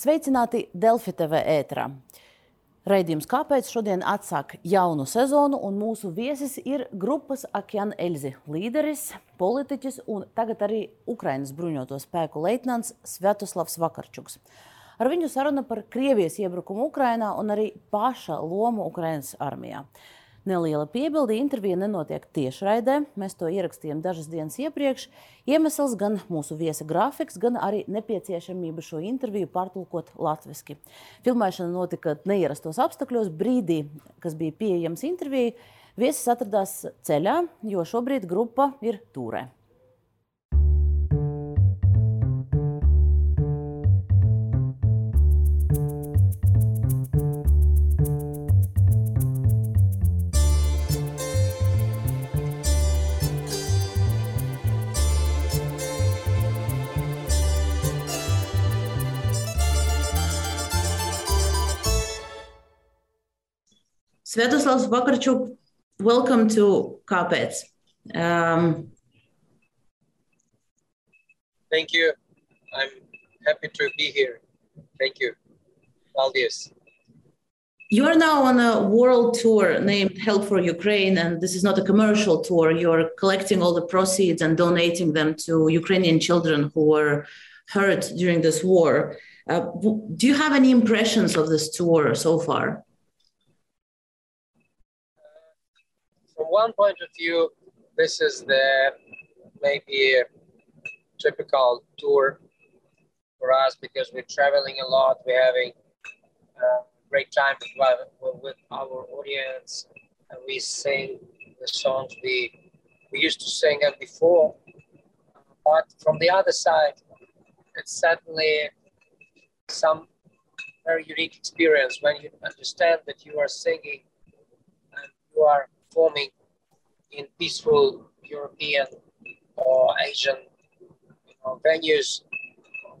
Sveicināti Delfi TV ētrā. Raidījums Kāpēc šodien atsāk jaunu sezonu, un mūsu viesis ir grupas Akjan Elzi līderis, politiķis un tagad arī Ukrainas bruņoto spēku leitnants Sviatoslavs Vakarčuks. Ar viņu saruna par Krievijas iebrukumu Ukrainā un arī paša lomu Ukrainas armijā. Neliela piebilde, intervija nenotiek tiešraidē. Mēs to ierakstījām dažas dienas iepriekš. Iemesls gan mūsu viesa grafiks, gan arī nepieciešamība šo interviju pārtulkot latviešu. Filmēšana notika neierastos apstākļos brīdī, kas bija pieejams intervijai. Viesis atradās ceļā, jo šobrīd grupa ir tūrē. Sviatoslav Vakarchuk, welcome to Kāpēc. Um, Thank you. I'm happy to be here. Thank you. Valdies. You are now on a world tour named Help for Ukraine, and this is not a commercial tour. You're collecting all the proceeds and donating them to Ukrainian children who were hurt during this war. Uh, do you have any impressions of this tour so far? from one point of view, this is the maybe typical tour for us because we're traveling a lot. We're having a great time with, with our audience, and we sing the songs we we used to sing them before. But from the other side, it's certainly some very unique experience when you understand that you are singing and you are performing in peaceful European or Asian you know, venues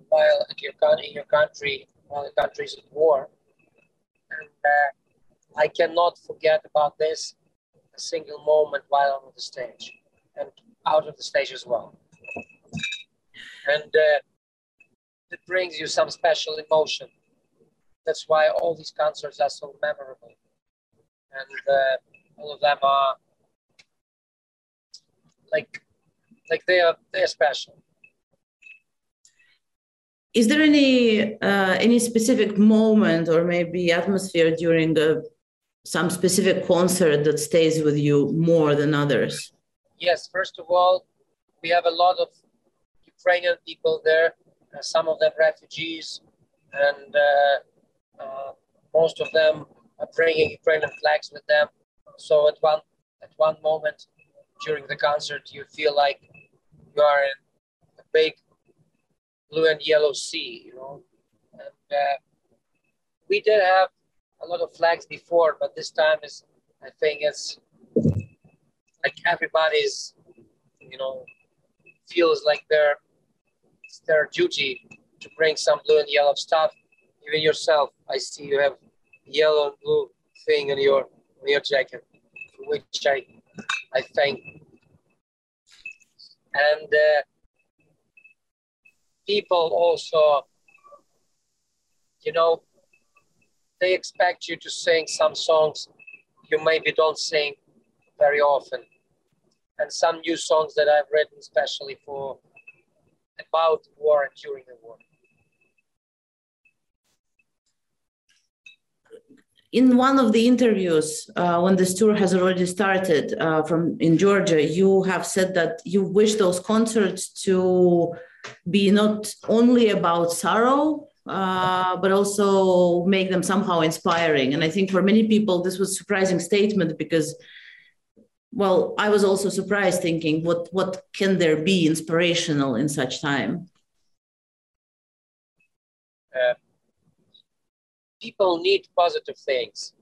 while your, in your country, while the country is at war. And uh, I cannot forget about this a single moment while on the stage and out of the stage as well. And uh, it brings you some special emotion. That's why all these concerts are so memorable. And uh, all of them are like like they are they're special. Is there any uh, any specific moment or maybe atmosphere during a, some specific concert that stays with you more than others? Yes first of all we have a lot of ukrainian people there uh, some of them refugees and uh, uh most of them are bringing ukrainian flags with them. So at one at one moment during the concert, you feel like you are in a big blue and yellow sea, you know. And uh, we did have a lot of flags before, but this time is, I think it's like everybody's, you know, feels like their it's their duty to bring some blue and yellow stuff. Even yourself, I see you have yellow and blue thing on your on your jacket which I, I think. And uh, people also, you know, they expect you to sing some songs you maybe don't sing very often. And some new songs that I've written especially for about war and during the war. In one of the interviews uh, when this tour has already started uh, from in georgia you have said that you wish those concerts to be not only about sorrow uh, but also make them somehow inspiring. And i think for many people this was a surprising statement because well i was also surprised thinking what what can there be inspirational in such time uh, people need positive things.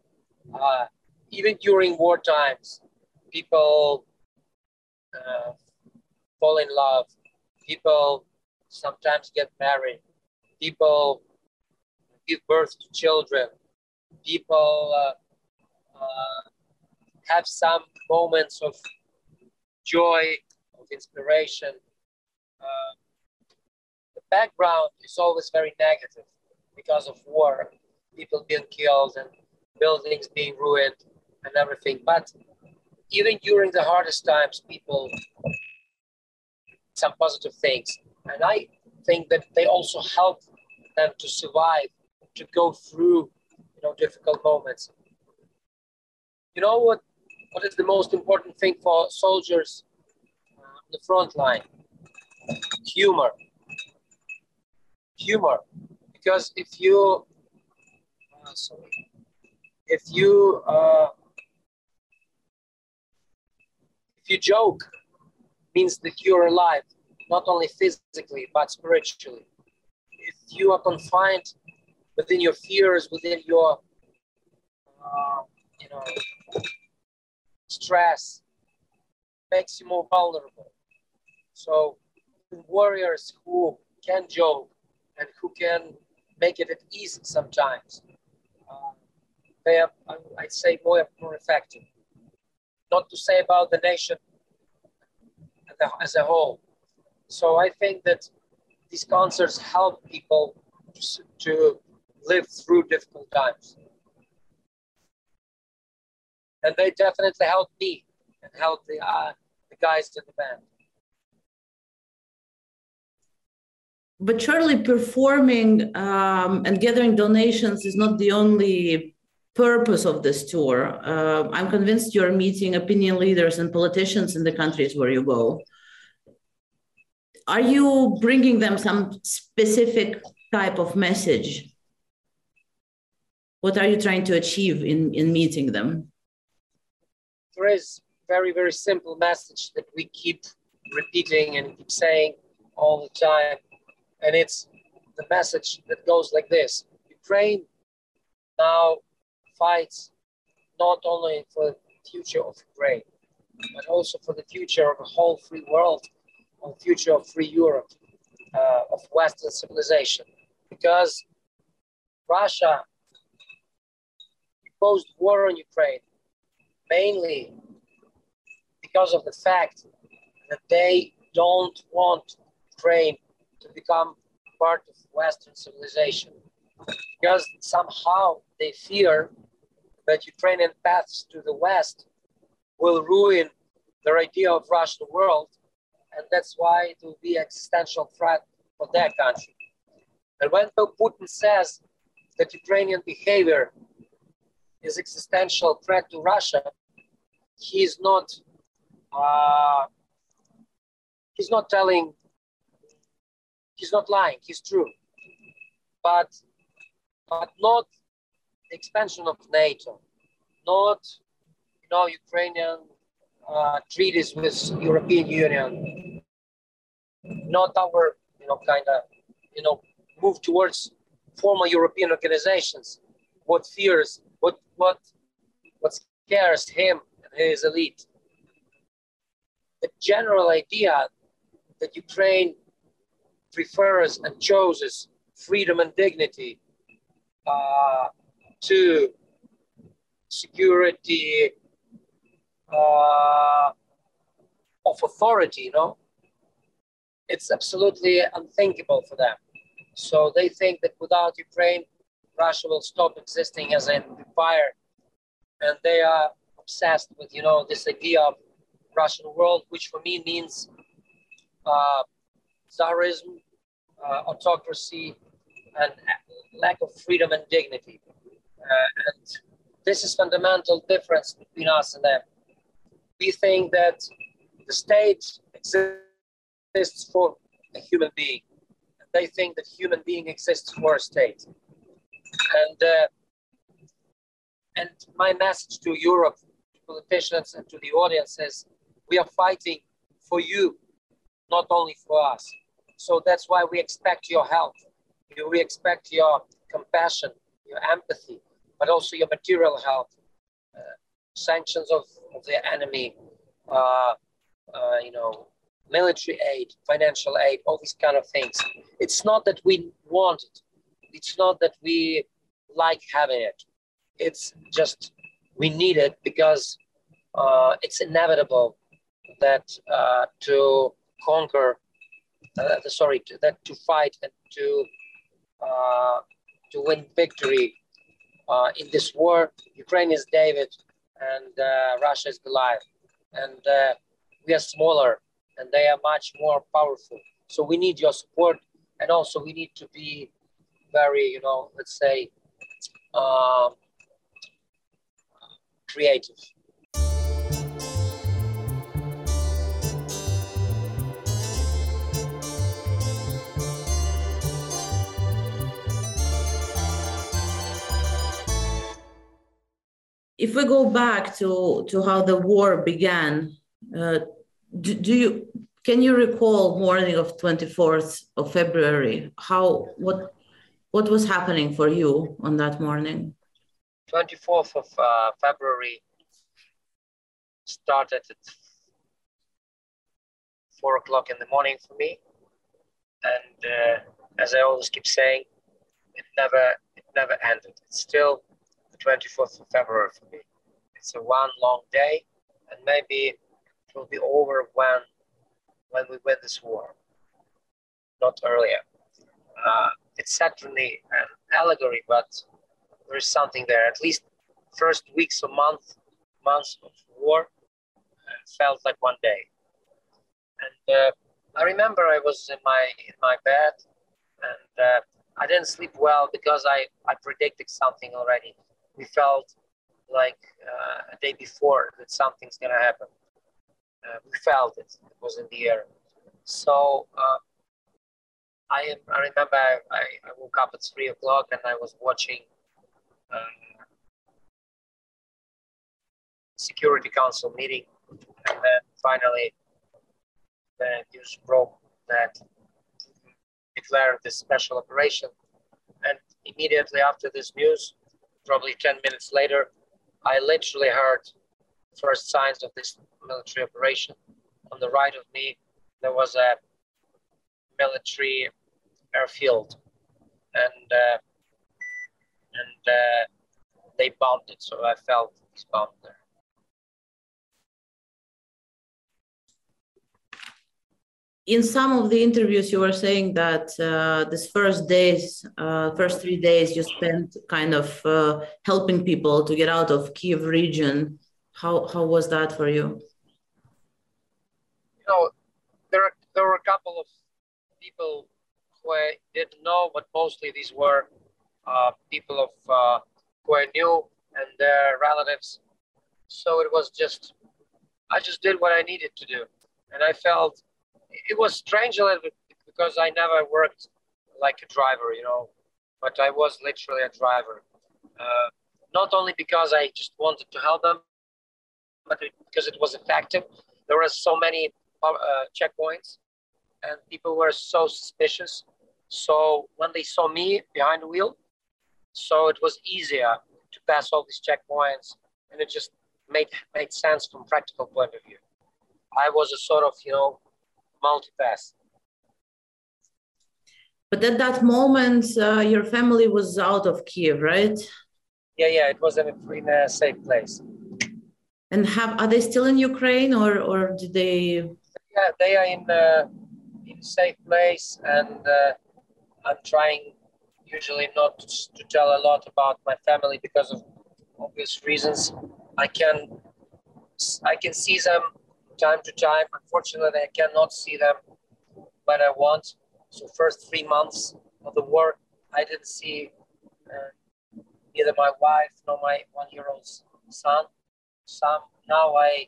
Uh, even during war times, people uh, fall in love. People sometimes get married. People give birth to children. People uh, uh have some moments of joy, of inspiration. Uh, the background is always very negative because of war, people being killed and buildings being ruined and everything. But even during the hardest times, people some positive things. And I think that they also help them to survive, to go through you know difficult moments. You know what what is the most important thing for soldiers uh, on the front line? Humor. Humor. Because if you sorry, if you uh, if you joke, means that you're alive, not only physically but spiritually. If you are confined within your fears, within your uh, you know stress, makes you more vulnerable. So warriors who can joke and who can make it at ease sometimes, they are, I'd say, more, effective. Not to say about the nation as a whole. So I think that these concerts help people to live through difficult times. And they definitely help me and help the, uh, the guys in the band. But surely performing um, and gathering donations is not the only purpose of this tour. Uh, I'm convinced you're meeting opinion leaders and politicians in the countries where you go. Are you bringing them some specific type of message? What are you trying to achieve in, in meeting them? There is very, very simple message that we keep repeating and keep saying all the time. And it's the message that goes like this Ukraine now fights not only for the future of Ukraine, but also for the future of the whole free world, on the future of free Europe, uh, of Western civilization. Because Russia imposed war on Ukraine mainly because of the fact that they don't want Ukraine to become part of Western civilization. Because somehow they fear Ukrainian paths to the West will ruin their idea of Russian world, and that's why it will be existential threat for their country. And when Putin says that Ukrainian behavior is existential threat to Russia, he's not uh, he's not telling he's not lying. He's true, but but not expansion of NATO, not you know Ukrainian uh, treaties with European Union, not our you know kind of you know move towards former European organizations. What fears, what what what scares him and his elite. The general idea that Ukraine prefers and chooses freedom and dignity uh, to security uh, of authority, you know, it's absolutely unthinkable for them. So they think that without Ukraine, Russia will stop existing as an empire. And they are obsessed with, you know, this idea of Russian world, which for me means uh, Tsarism, uh, autocracy, and lack of freedom and dignity. Uh, and this is fundamental difference between us and them. We think that the state exists for a human being. And They think that human being exists for a state. And uh, and my message to Europe, to politicians, and to the audience is: we are fighting for you, not only for us. So that's why we expect your help. We expect your compassion, your empathy, but also your material health, uh, sanctions of, of the enemy, uh, uh, you know, military aid, financial aid, all these kind of things. It's not that we want it. It's not that we like having it. It's just we need it because uh, it's inevitable that uh, to conquer, uh, sorry, to, that to fight and to uh, to win victory uh, in this war. Ukraine is David and uh, Russia is Goliath. And uh, we are smaller and they are much more powerful. So we need your support. And also we need to be very, you know, let's say, um, creative. If we go back to to how the war began, uh, do, do, you can you recall morning of 24th of February? How what what was happening for you on that morning? 24th of uh, February started at four o'clock in the morning for me, and uh, as I always keep saying, it never it never ended. It's still 24th of February for me. It's a one long day, and maybe it will be over when when we win this war, not earlier. Uh, it's certainly an allegory, but there is something there. At least first weeks or month months of war uh, felt like one day, and uh, I remember I was in my in my bed, and uh, I didn't sleep well because I I predicted something already we felt like uh, a day before that something's to happen. Uh, we felt it. It was in the air. So uh, I, I remember I, I, woke up at three o'clock and I was watching uh, Security Council meeting, and then finally the news broke that declared this special operation. And immediately after this news, probably 10 minutes later, I literally heard first signs of this military operation. On the right of me, there was a military airfield, and uh, and uh, they bombed it. So I felt this bomb there. In some of the interviews you were saying that uh, this first days uh, first three days you spent kind of uh, helping people to get out of kiev region. How how was that for you? You know there there were a couple of people who i didn't know but mostly these were uh, people of uh, who i knew and their relatives. So it was just i just did what i needed to do. And i felt it was strange a little bit because I never worked like a driver, you know, but I was literally a driver. Uh, not only because I just wanted to help them, but because it was effective. There were so many uh, checkpoints, and people were so suspicious. So when they saw me behind the wheel, so it was easier to pass all these checkpoints, and it just made made sense from practical point of view. I was a sort of you know multipass. But at that moment, uh, your family was out of Kiev, right? Yeah, yeah, it was in a, in a safe place. And have are they still in Ukraine, or or did they? Yeah, they are in uh, in a safe place, and uh, I'm trying usually not to tell a lot about my family because of obvious reasons. I can I can see them time to time. Unfortunately, I cannot see them when I want. So first three months of the war, I didn't see uh, neither my wife nor my one-year-old son. Some now I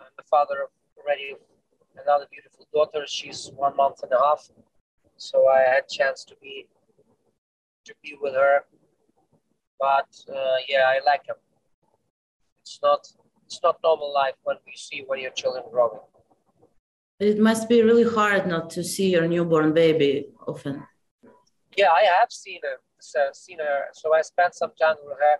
am the father of already another beautiful daughter. She's one month and a half, so I had chance to be to be with her. But uh, yeah, I like him. It's not it's not normal life when we see when your children growing. It must be really hard not to see your newborn baby often. Yeah, I have seen her, so, seen her. So I spent some time with her,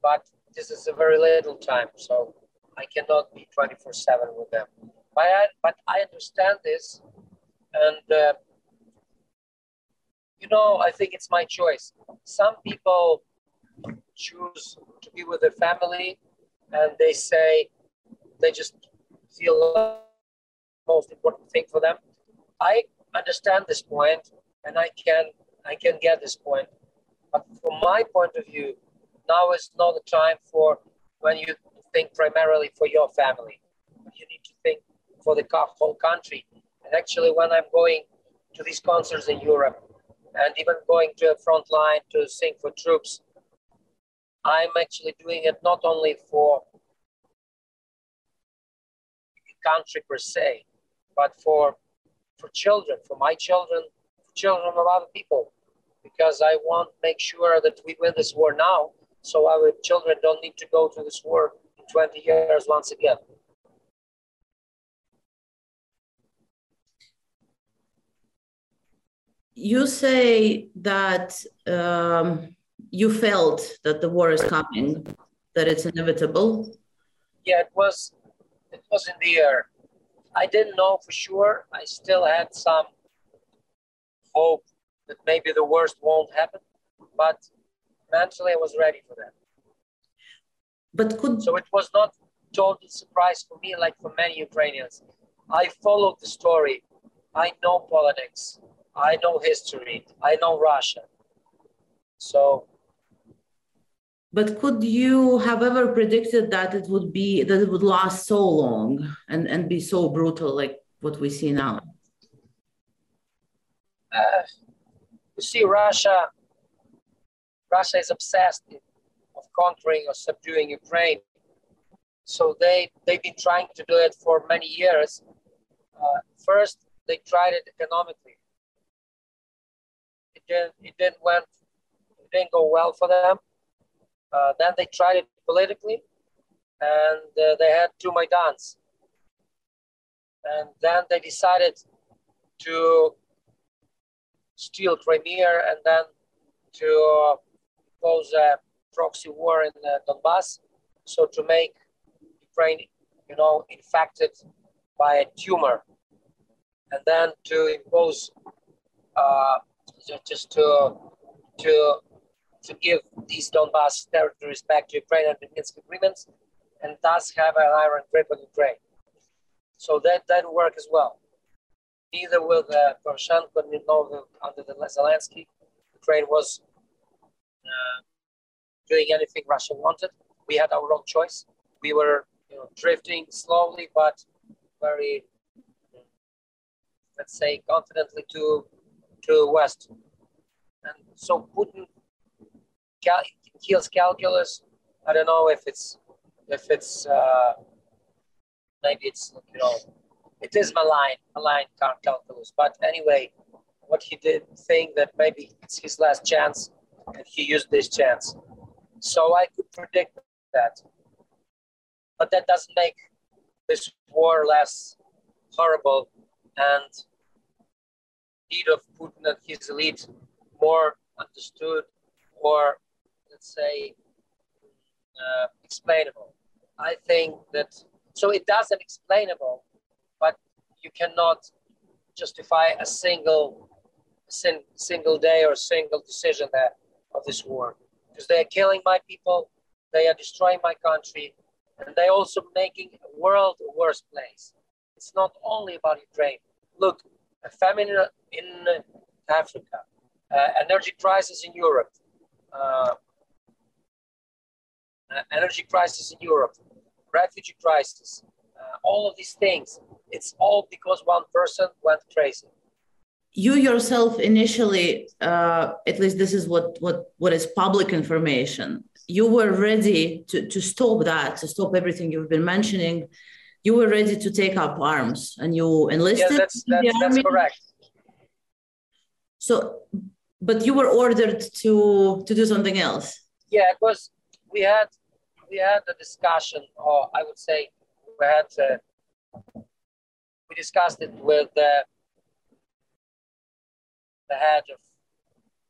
but this is a very little time, so I cannot be twenty four seven with them. But I, but I understand this, and uh, you know, I think it's my choice. Some people choose to be with their family and they say they just feel the most important thing for them. I understand this point and I can I can get this point. But from my point of view, now is not the time for when you think primarily for your family. You need to think for the whole country. And actually, when I'm going to these concerts in Europe and even going to a front line to sing for troops, I'm actually doing it not only for the country per se, but for for children, for my children, for children of other people, because I want to make sure that we win this war now, so our children don't need to go to this war in 20 years once again. You say that um, you felt that the war is coming, that it's inevitable. Yeah, it was. It was in the air. I didn't know for sure. I still had some hope that maybe the worst won't happen, but mentally I was ready for that. But could so it was not total surprise for me, like for many Ukrainians. I followed the story. I know politics. I know history. I know Russia. So but could you have ever predicted that it would be that it would last so long and, and be so brutal like what we see now? Uh, you see, Russia, Russia is obsessed of conquering or subduing Ukraine. So they they've been trying to do it for many years. Uh, first, they tried it economically. It didn't it didn't went it didn't go well for them. Uh, then they tried it politically, and uh, they had two Maidans. And then they decided to steal Crimea and then to pose a proxy war in uh, Donbass. So to make Ukraine, you know, infected by a tumor, and then to impose uh, just to to to give these Donbass territories back to Ukraine under Minsk agreements, and thus have an iron grip on Ukraine. So that didn't work as well. Neither with uh, Poroshenko nor under the Zelensky, Ukraine was uh, doing anything Russia wanted. We had our own choice. We were you know, drifting slowly, but very, let's say, confidently to to west. And so Putin cal- kills calculus. I don't know if it's if it's uh, maybe it's you know it is malign malign calculus. But anyway, what he did think that maybe it's his last chance, and he used this chance. So I could predict that, but that doesn't make this war less horrible and need of Putin and his elite more understood or let's say, uh, explainable. I think that, so it does an explainable, but you cannot justify a single sin, single day or single decision that, of this war because they are killing my people, they are destroying my country, and they're also making a world a worse place. It's not only about Ukraine. Look, a famine in Africa, uh, energy crisis in Europe, uh, energy crisis in Europe, refugee crisis, uh, all of these things. It's all because one person went crazy. You yourself initially, uh, at least this is what, what, what is public information, you were ready to, to stop that, to stop everything you've been mentioning. You were ready to take up arms and you enlisted. Yeah, that's, that's, that's correct. So, but you were ordered to to do something else. Yeah, it was. We had we had a discussion, or I would say we had uh, we discussed it with the head of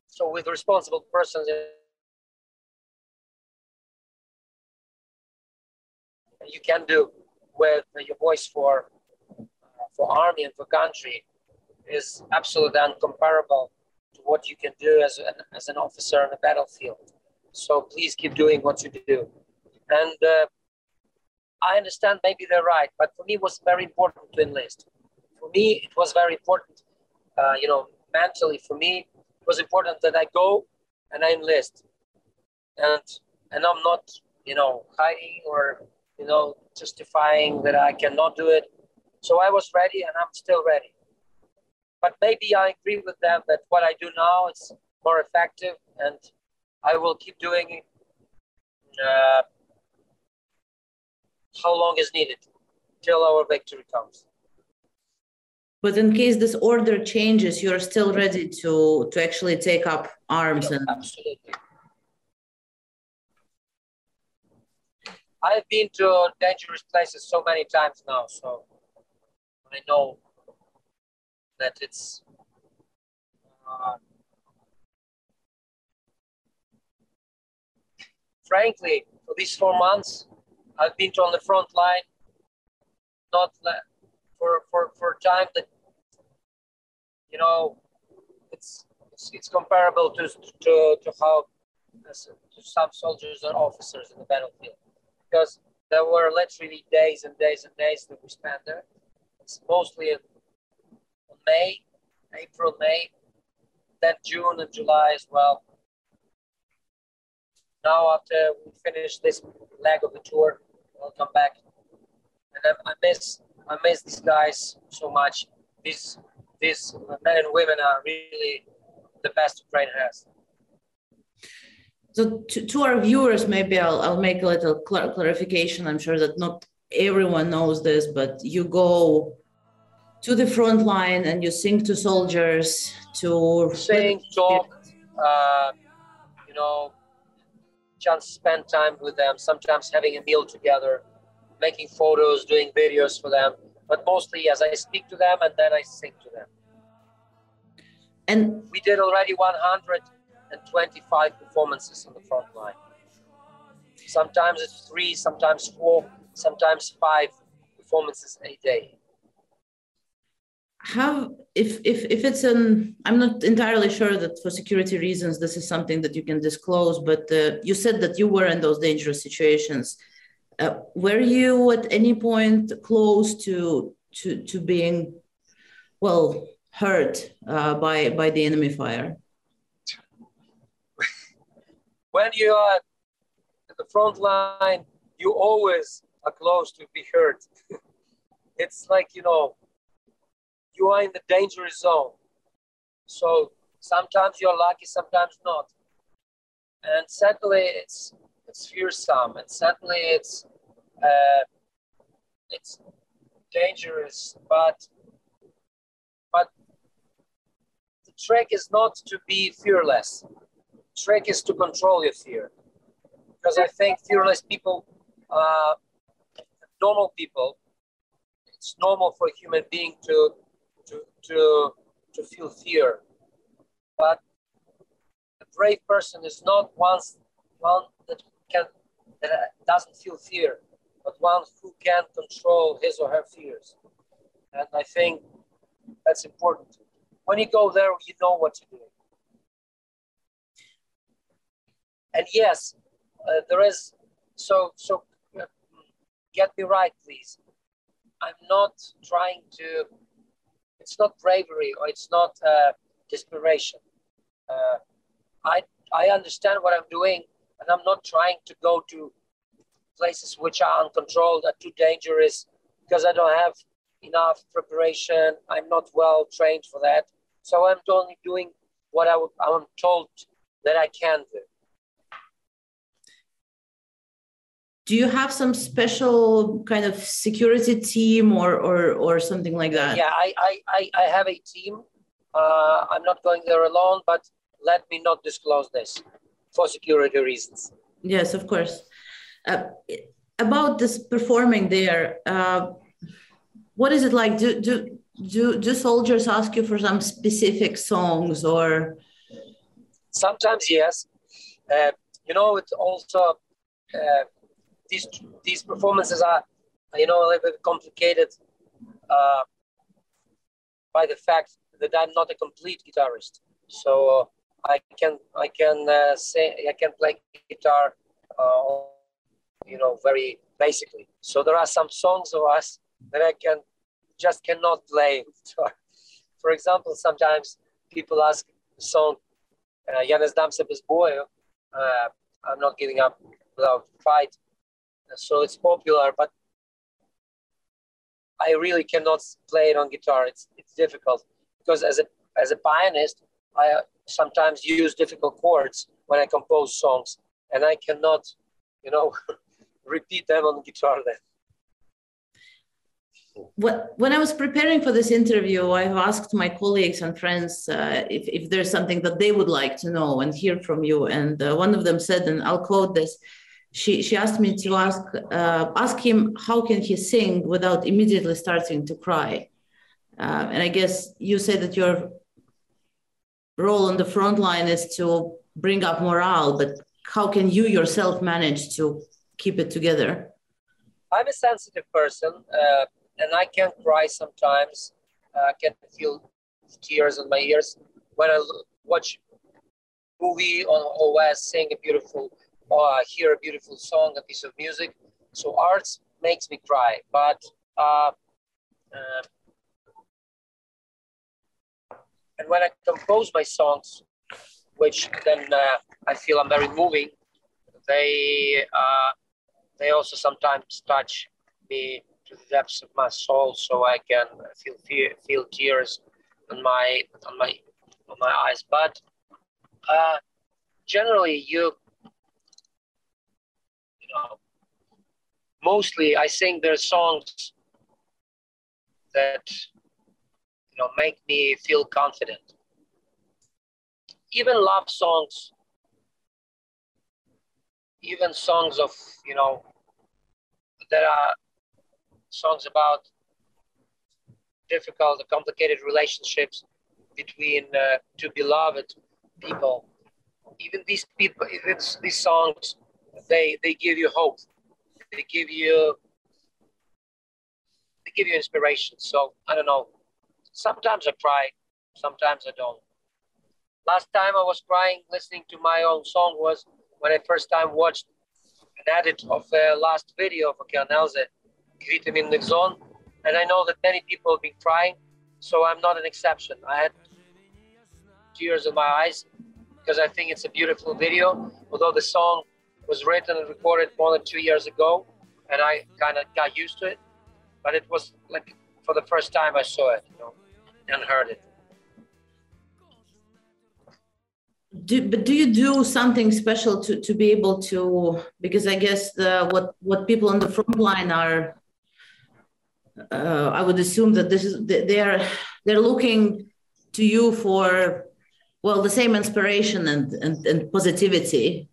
so with responsible persons. You can do with your voice for uh, for army and for country is absolutely uncomparable to what you can do as an, as an officer on a battlefield. So please keep doing what you do. And uh, I understand maybe they're right, but for me it was very important to enlist. For me, it was very important, uh, you know, mentally for me, it was important that I go and I enlist and and I'm not you know hiding or you know justifying that I cannot do it. So I was ready, and I'm still ready. But maybe I agree with them that what I do now is more effective, and I will keep doing it. Uh, how long is needed till our victory comes. But in case this order changes, you're still ready to to actually take up arms and absolutely. I've been to dangerous places so many times now, so I know that it's uh, frankly for these four months I've been on the front line not for for for time that you know it's it's, it's comparable to to to how to some soldiers and officers in the battlefield because there were literally days and days and days that we spent there. It's mostly in May, April, May, then June and July as well. Now, after we finish this leg of the tour, we'll come back. And I, I miss I miss these guys so much. These these men and women are really the best Ukraine has. So to, to our viewers, maybe I'll, I'll make a little cl- clarification. I'm sure that not everyone knows this, but you go to the front line and you sing to soldiers to sing, talk, uh, you know, just spend time with them. Sometimes having a meal together, making photos, doing videos for them. But mostly, as I speak to them and then I sing to them. And we did already 125 performances on the front line. Sometimes it's three, sometimes four, sometimes five performances a day how if if if it's an i'm not entirely sure that for security reasons this is something that you can disclose but uh, you said that you were in those dangerous situations. Uh, were you at any point close to to to being well hurt uh, by by the enemy fire? When you are at the front line you always are close to be hurt. It's like you know you are in the dangerous zone. So sometimes you're lucky, sometimes not. And certainly it's it's fearsome, and certainly it's uh, it's dangerous. But but the trick is not to be fearless. The trick is to control your fear, because I think fearless people, uh, normal people, it's normal for a human being to to, to, to feel fear. But a brave person is not one, one that can that doesn't feel fear, but one who can control his or her fears. And I think that's important. When you go there, you know what to do. And yes, uh, there is. So so, uh, get me right, please. I'm not trying to it's not bravery or it's not uh, desperation. Uh, I I understand what I'm doing, and I'm not trying to go to places which are uncontrolled, are too dangerous, because I don't have enough preparation. I'm not well trained for that. So I'm only doing what I w- I'm told that I can do. Do you have some special kind of security team or or, or something like that? Yeah i i i have a team. Uh, i'm not going there alone but let me not disclose this for security reasons. Yes of course. Uh, about this performing there uh, what is it like? Do do do, do soldiers ask you for some specific songs or? Sometimes yes. Uh, you know it's also uh, these these performances are, you know, a little bit complicated uh, by the fact that I'm not a complete guitarist. So uh, I can I can uh, say I can play guitar, uh, you know, very basically. So there are some songs of us that I can just cannot play. For example, sometimes people ask the song uh, "Ja ne znam se bez boje," uh, I'm not giving up without fight. So it's popular, but I really cannot play it on guitar. It's it's difficult because as a as a pianist, I sometimes use difficult chords when I compose songs, and I cannot, you know, repeat them on guitar then. When I was preparing for this interview, I've asked my colleagues and friends uh, if, if there's something that they would like to know and hear from you. And uh, one of them said, and I'll quote this she, she asked me to ask, uh, ask him how can he sing without immediately starting to cry. Uh, and I guess you say that your role on the front line is to bring up morale, but how can you yourself manage to keep it together? I'm a sensitive person, uh, and I can cry sometimes. I can feel tears in my ears when I watch movie on OS, sing a beautiful, I hear a beautiful song, a piece of music. So arts makes me cry, but uh, uh, and when I compose my songs, which then uh, I feel I'm very moving, they uh, they also sometimes touch me to the depths of my soul, so I can feel feel, feel tears on my on my on my eyes. But uh, generally, you know, mostly I sing their songs that you know, make me feel confident. Even love songs, even songs of, you know, there are songs about difficult, complicated relationships between uh, two beloved people. Even these people, these songs, they they give you hope. They give you they give you inspiration. So I don't know. Sometimes I cry, sometimes I don't. Last time I was crying listening to my own song was when I first time watched an edit of the last video of Okean Elzy, Vitamin Zone. And I know that many people have been crying, so I'm not an exception. I had tears in my eyes because I think it's a beautiful video. Although the song was written and recorded more than two years ago, and I kind of got used to it, but it was like for the first time I saw it, you know, and heard it. Do, but do you do something special to, to be able to because I guess the, what what people on the front line are uh, I would assume that this is they're they're looking to you for well the same inspiration and, and, and positivity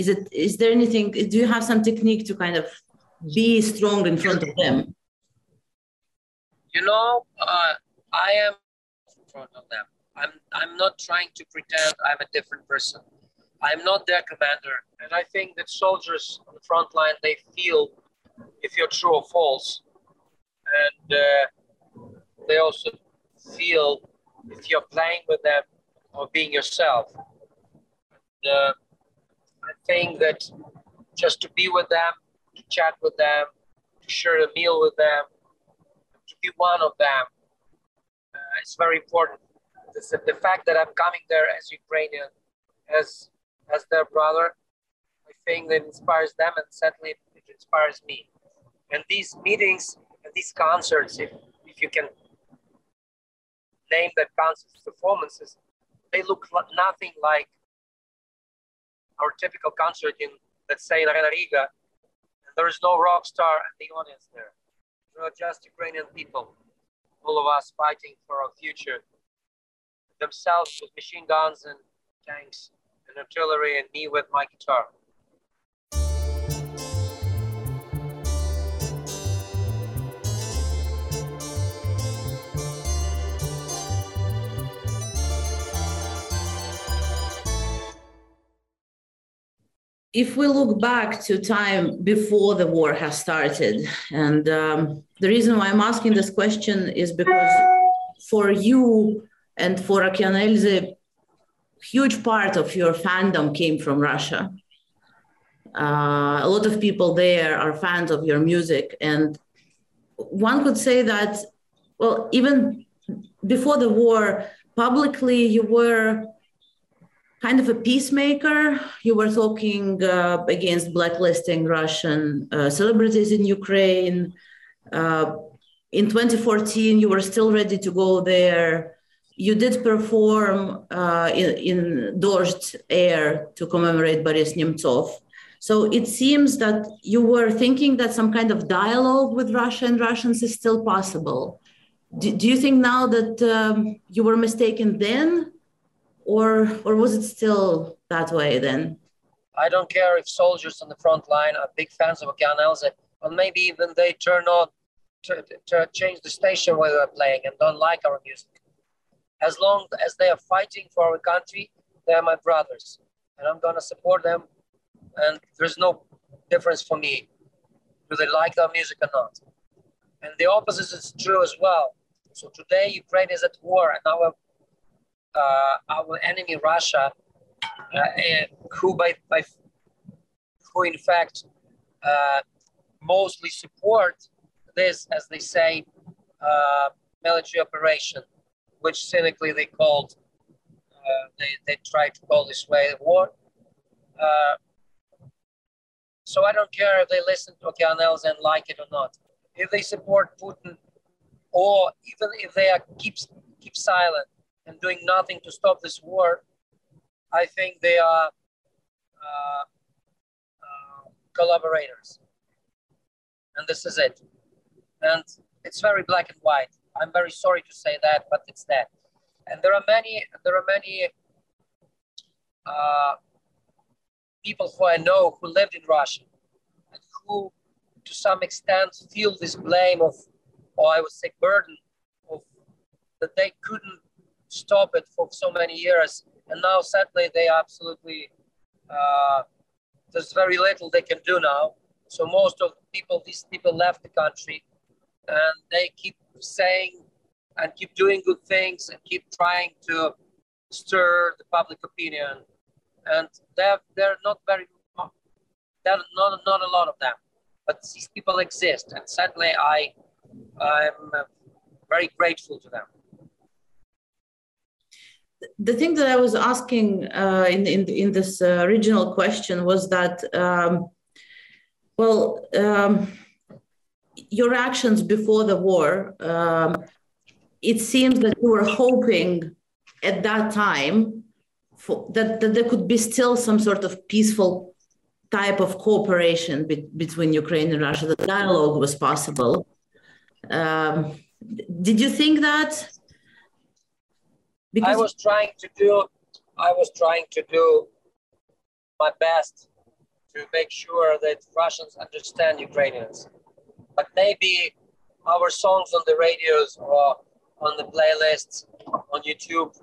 is it is there anything do you have some technique to kind of be strong in front of them you know, uh, I am in front of them. I'm, I'm not trying to pretend I'm a different person. I'm not their commander. And I think that soldiers on the front line, they feel if you're true or false. And uh, they also feel if you're playing with them or being yourself. Uh, think that just to be with them, to chat with them, to share a meal with them, to be one of them. Uh, it's very important. The, the fact that I'm coming there as Ukrainian, as as their brother, I think that inspires them, and certainly it inspires me. And these meetings and these concerts, if if you can name the concerts performances, they look nothing like our typical concert in, let's say, in Arena Riga, and there is no rock star and the audience there. We are just Ukrainian people, all of us fighting for our future, themselves with machine guns and tanks and artillery, and me with my guitar. If we look back to time before the war has started, and um, the reason why I'm asking this question is because for you and for Okean Elzy, huge part of your fandom came from Russia. Uh, a lot of people there are fans of your music, and one could say that, well, even before the war, publicly you were kind of a peacemaker. You were talking uh, against blacklisting Russian uh, celebrities in Ukraine. Uh, in 2014, you were still ready to go there. You did perform uh, in, in Air to commemorate Boris Nemtsov. So it seems that you were thinking that some kind of dialogue with Russia and Russians is still possible. Do, do you think now that um, you were mistaken then, or or was it still that way then? I don't care if soldiers on the front line are big fans of Okean Elzy, or maybe even they turn on to, to change the station where they're playing and don't like our music. As long as they are fighting for our country, they are my brothers, and I'm gonna support them. And there's no difference for me. Do they like our music or not? And the opposite is true as well. So today Ukraine is at war, and our our enemy Russia, uh, who by, by who in fact uh, mostly support this, as they say, uh, military operation, which cynically they called, uh, they, they tried to call this way war. Uh, so I don't care if they listen to Okean Elzy and like it or not. If they support Putin or even if they are keep keep silent and doing nothing to stop this war, I think they are uh, uh, collaborators, and this is it. And it's very black and white. I'm very sorry to say that, but it's that. And there are many, there are many uh, people who I know who lived in Russia and who, to some extent, feel this blame of or I would say burden of that they couldn't stop it for so many years. And now sadly they absolutely uh, there's very little they can do now. So most of people, these people left the country and they keep saying and keep doing good things and keep trying to stir the public opinion. And they're, they're not very, there are not, not a lot of them, but these people exist. And sadly, I I'm very grateful to them. The thing that I was asking uh, in, in, in this uh, original question was that, um, well, um, your actions before the war, um, it seems that you were hoping at that time for, that, that there could be still some sort of peaceful type of cooperation be, between Ukraine and Russia, that dialogue was possible. Um, did you think that? Because I was trying to do, I was trying to do my best to make sure that Russians understand Ukrainians. But maybe our songs on the radios or on the playlists on YouTube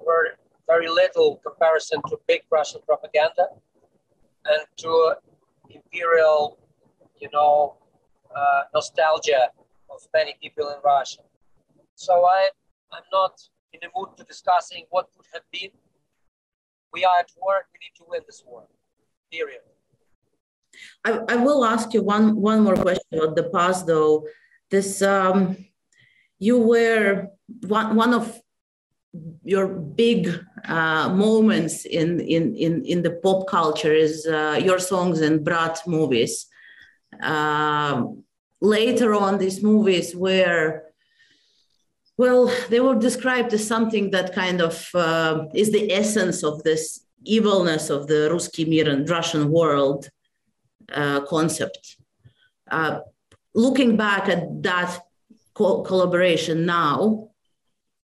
were very little comparison to big Russian propaganda and to imperial, you know, uh, nostalgia of many people in Russia. So I, I'm not in the mood to discussing what would have been. We are at war. We need to win this war. Period. I, I will ask you one one more question about the past, though. This um, you were one one of your big uh, moments in, in in in the pop culture is uh, your songs in Brat movies. Um, later on, these movies were, well, they were described as something that kind of uh, is the essence of this evilness of the Ruski Mir and Russian world uh, concept. Uh, looking back at that co- collaboration now,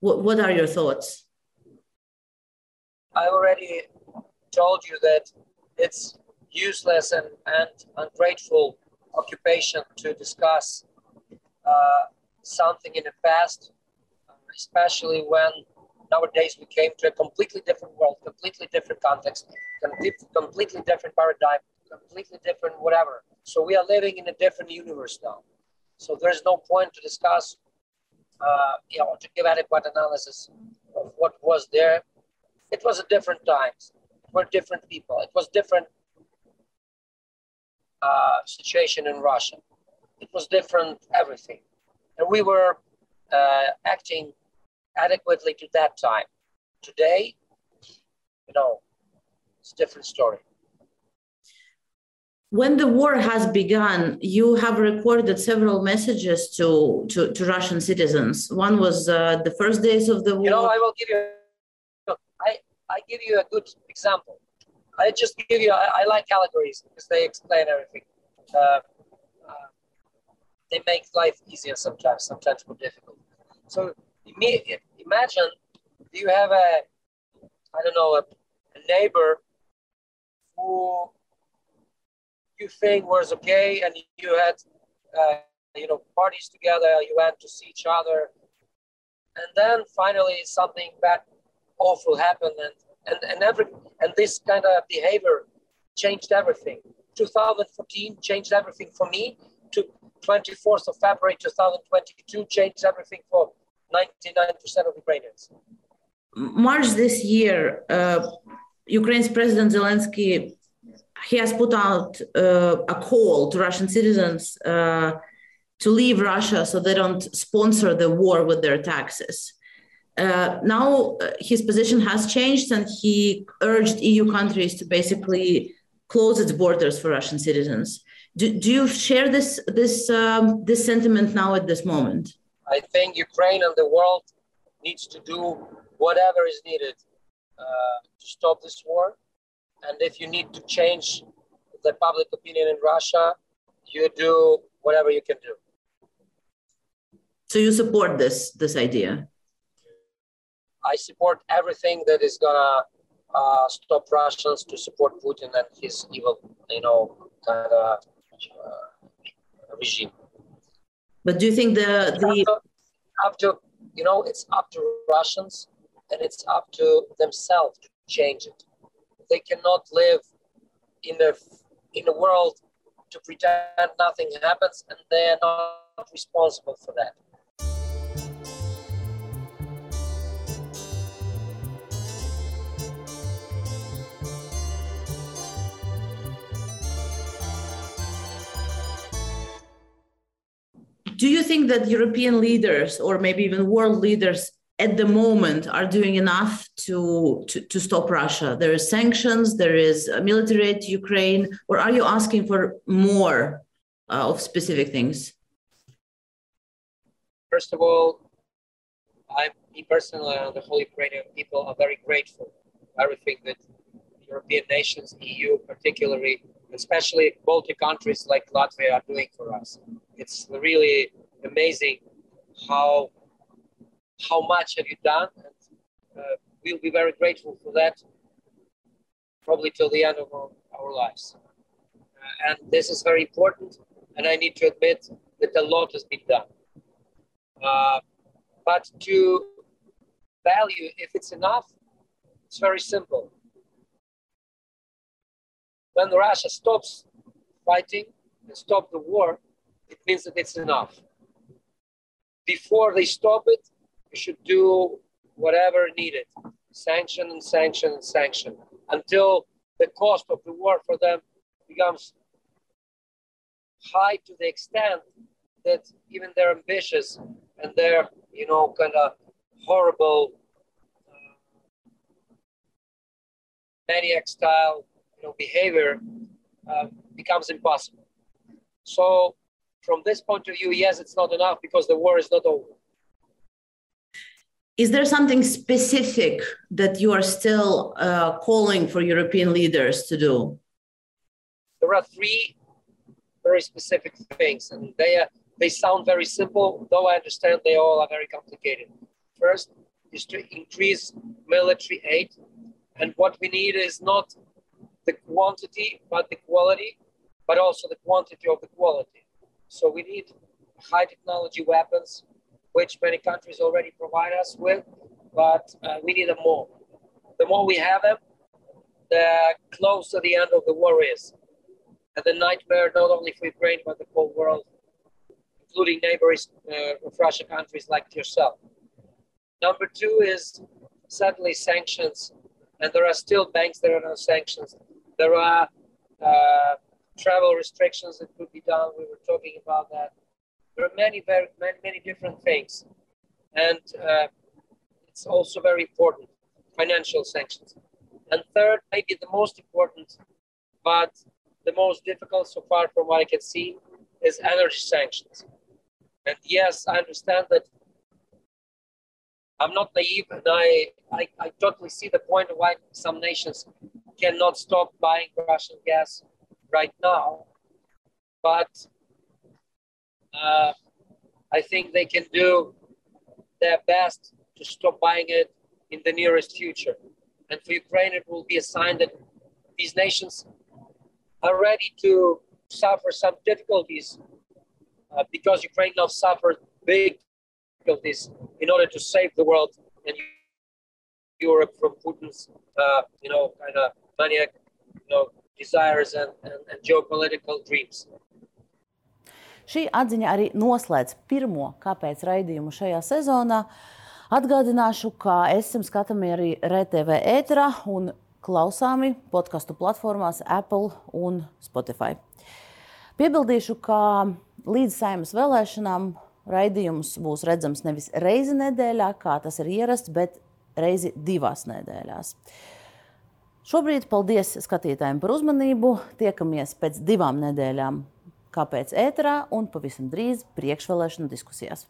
what, what are your thoughts? I already told you that it's useless and, and ungrateful occupation to discuss uh, something in the past, especially when nowadays we came to a completely different world, completely different context, completely different paradigm, completely different whatever. So we are living in a different universe now. So there's no point to discuss, uh, you know, to give adequate analysis of what was there. It was a different times. Were different people. It was different uh, situation in Russia. It was different, everything. And we were uh, acting adequately to that time. Today, you know, it's a different story. When the war has begun, you have recorded several messages to, to, to Russian citizens. One was uh, the first days of the war. You know, I will give you, I, I give you a good example. I just give you, I, I like allegories because they explain everything. Uh, uh, they make life easier sometimes, sometimes more difficult. So imagine you have a, I don't know, a, a neighbor who you think was okay and you had, uh, you know, parties together, you went to see each other. And then finally something bad, awful happened and, and, and every, and this kind of behavior changed everything. 2014 changed everything for me. To 24th of February 2022 changed everything for 99% of Ukrainians. March this year, uh, Ukraine's President Zelensky he has put out uh, a call to Russian citizens uh, to leave Russia so they don't sponsor the war with their taxes. Uh, now uh, his position has changed, and he urged EU countries to basically close its borders for Russian citizens. Do, do you share this this um, this sentiment now at this moment? I think Ukraine and the world needs to do whatever is needed uh, to stop this war. And if you need to change the public opinion in Russia, you do whatever you can do. So you support this this idea? I support everything that is gonna uh, stop Russians to support Putin and his evil, you know, kind of uh, regime. But do you think the the up to, you know it's up to Russians and it's up to themselves to change it. They cannot live in a in a world to pretend nothing happens and they are not responsible for that. Do you think that European leaders or maybe even world leaders at the moment are doing enough to, to, to stop Russia? There is sanctions, there is military aid to Ukraine, or are you asking for more uh, of specific things? First of all, I, me personally, and the whole Ukrainian people are very grateful for everything that European nations, EU particularly, especially Baltic countries like Latvia are doing for us. It's really amazing how how much have you done, and uh, we'll be very grateful for that, probably till the end of our, our lives. Uh, and this is very important, and I need to admit that a lot has been done. Uh, but to value if it's enough, it's very simple when Russia stops fighting and stop the war, it means that it's enough. Before they stop it, you should do whatever needed, sanction and sanction and sanction, until the cost of the war for them becomes high to the extent that even their ambitious and their, you know, kind of horrible uh, maniac style you know, behavior uh, becomes impossible. So, from this point of view, yes, it's not enough because the war is not over. Is there something specific that you are still uh, calling for European leaders to do? There are three very specific things, and they are, they sound very simple, though I understand they all are very complicated. First is to increase military aid, and what we need is not the quantity, but the quality, but also the quantity of the quality. So we need high technology weapons, which many countries already provide us with, but uh, we need them more. The more we have them, the closer the end of the war is. And the nightmare, not only for Ukraine, but the whole world, including neighbors uh, of Russian countries like yourself. Number two is certainly sanctions. And there are still banks that are no sanctions there are uh, travel restrictions that could be done. We were talking about that. There are many, very, many, many different things. And uh, it's also very important financial sanctions. And third, maybe the most important, but the most difficult so far from what I can see, is energy sanctions. And yes, I understand that I'm not naive, and I, I, I totally see the point of why some nations cannot stop buying Russian gas right now. But uh, I think they can do their best to stop buying it in the nearest future. And for Ukraine, it will be a sign that these nations are ready to suffer some difficulties uh, because Ukraine now suffered big difficulties in order to save the world and Europe from Putin's, uh, you know, kind of maniac, you know, desires and, and, and geopolitical dreams. Šī atziņa arī noslēdz pirmo kāpēc raidījumu šajā sezonā. Atgādināšu, ka esam skatāmi arī RTV ēterā un klausāmi podkastu platformās Apple un Spotify. Piebildīšu, ka līdz saimnes vēlēšanām raidījums būs redzams nevis reizi nedēļā, kā tas ir ierasts, bet reizi divās nedēļās. Šobrīd paldies skatītājiem par uzmanību. Tiekamies pēc divām nedēļām, kāpēc ēterā un pavisam drīz priekšvēlēšanu diskusijās.